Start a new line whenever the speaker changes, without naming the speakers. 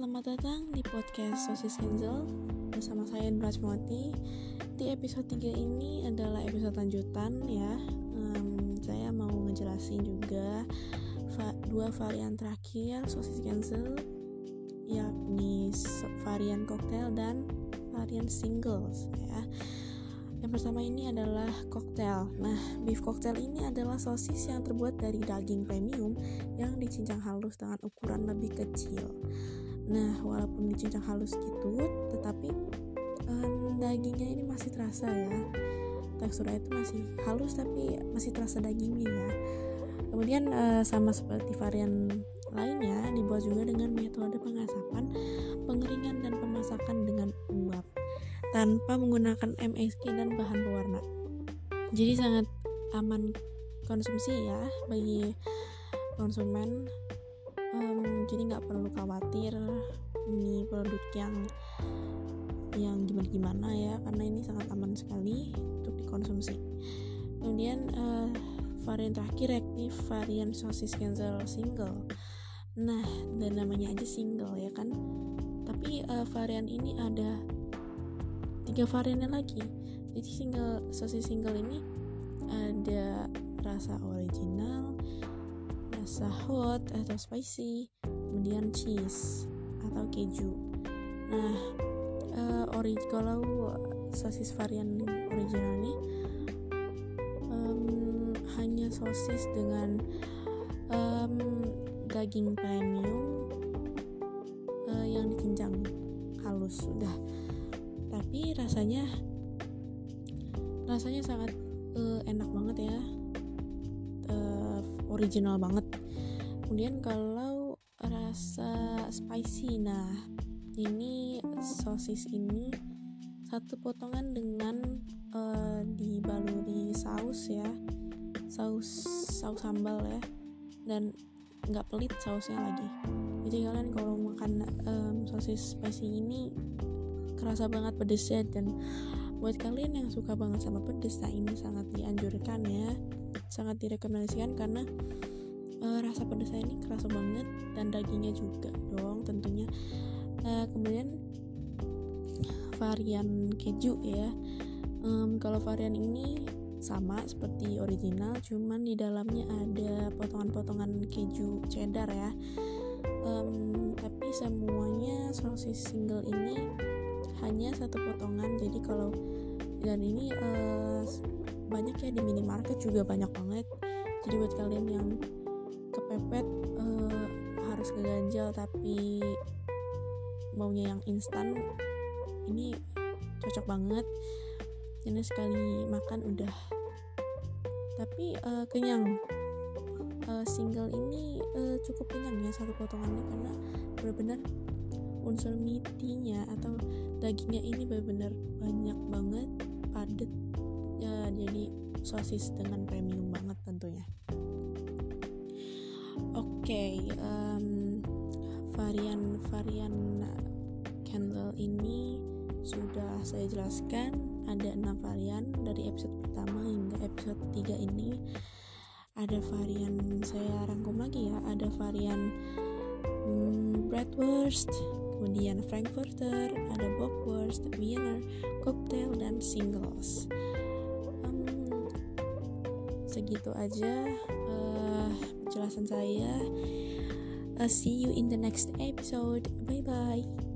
Selamat datang di podcast Sosis Kenzel bersama saya Moti. Di episode 3 ini adalah episode lanjutan ya. Um, saya mau ngejelasin juga va dua varian terakhir sosis Kenzel yakni varian cocktail dan varian singles ya. Yang pertama ini adalah koktail. Nah, beef cocktail ini adalah sosis yang terbuat dari daging premium yang dicincang halus dengan ukuran lebih kecil. Nah, walaupun dicincang halus gitu, tetapi um, dagingnya ini masih terasa ya. Teksturnya itu masih halus tapi masih terasa dagingnya ya. Kemudian uh, sama seperti varian lainnya dibuat juga dengan metode pengasapan, pengeringan dan pemasakan dengan uap tanpa menggunakan MSG dan bahan pewarna. Jadi sangat aman konsumsi ya bagi konsumen. Um, jadi nggak perlu khawatir ini produk yang yang gimana-gimana ya karena ini sangat aman sekali untuk dikonsumsi. Kemudian uh, varian terakhir yakni varian sosis cancel single. Nah, dan namanya aja single ya kan. Tapi uh, varian ini ada tiga variannya lagi. Jadi single sosis single ini ada rasa original rasa hot atau spicy kemudian cheese atau keju. Nah uh, ori kalau sosis varian original ini um, hanya sosis dengan um, daging premium uh, yang dikencang halus sudah tapi rasanya rasanya sangat uh, enak banget ya. Uh, original banget. Kemudian kalau rasa spicy nah ini sosis ini satu potongan dengan uh, dibaluri saus ya. Saus saus sambal ya. Dan nggak pelit sausnya lagi. Jadi kalian kalau makan um, sosis spicy ini kerasa banget pedesnya dan buat kalian yang suka banget sama pedes nah ini sangat dianjurkan ya. Sangat direkomendasikan karena uh, rasa pedesnya ini kerasa banget dan dagingnya juga dong tentunya. Uh, kemudian varian keju ya. Um, kalau varian ini sama seperti original cuman di dalamnya ada potongan-potongan keju cheddar ya. Um, tapi semuanya sosis single ini hanya satu potongan. Jadi kalau dan ini uh, banyak ya di minimarket juga banyak banget. Jadi buat kalian yang kepepet uh, harus keganjal tapi maunya yang instan ini cocok banget. Ini sekali makan udah. Tapi uh, kenyang. Uh, single ini uh, cukup kenyang ya satu potongannya karena benar-benar unsur meatinya atau dagingnya ini benar-benar banyak banget padat. Ya jadi sosis dengan premium banget tentunya. Oke okay, um, varian varian candle ini sudah saya jelaskan. Ada enam varian dari episode pertama hingga episode 3 ini. Ada varian saya rangkum lagi ya. Ada varian hmm, bratwurst kemudian Frankfurter, ada Bockwurst, Wiener, Cocktail, dan Singles. Um, segitu aja uh, penjelasan saya. Uh, see you in the next episode. Bye bye.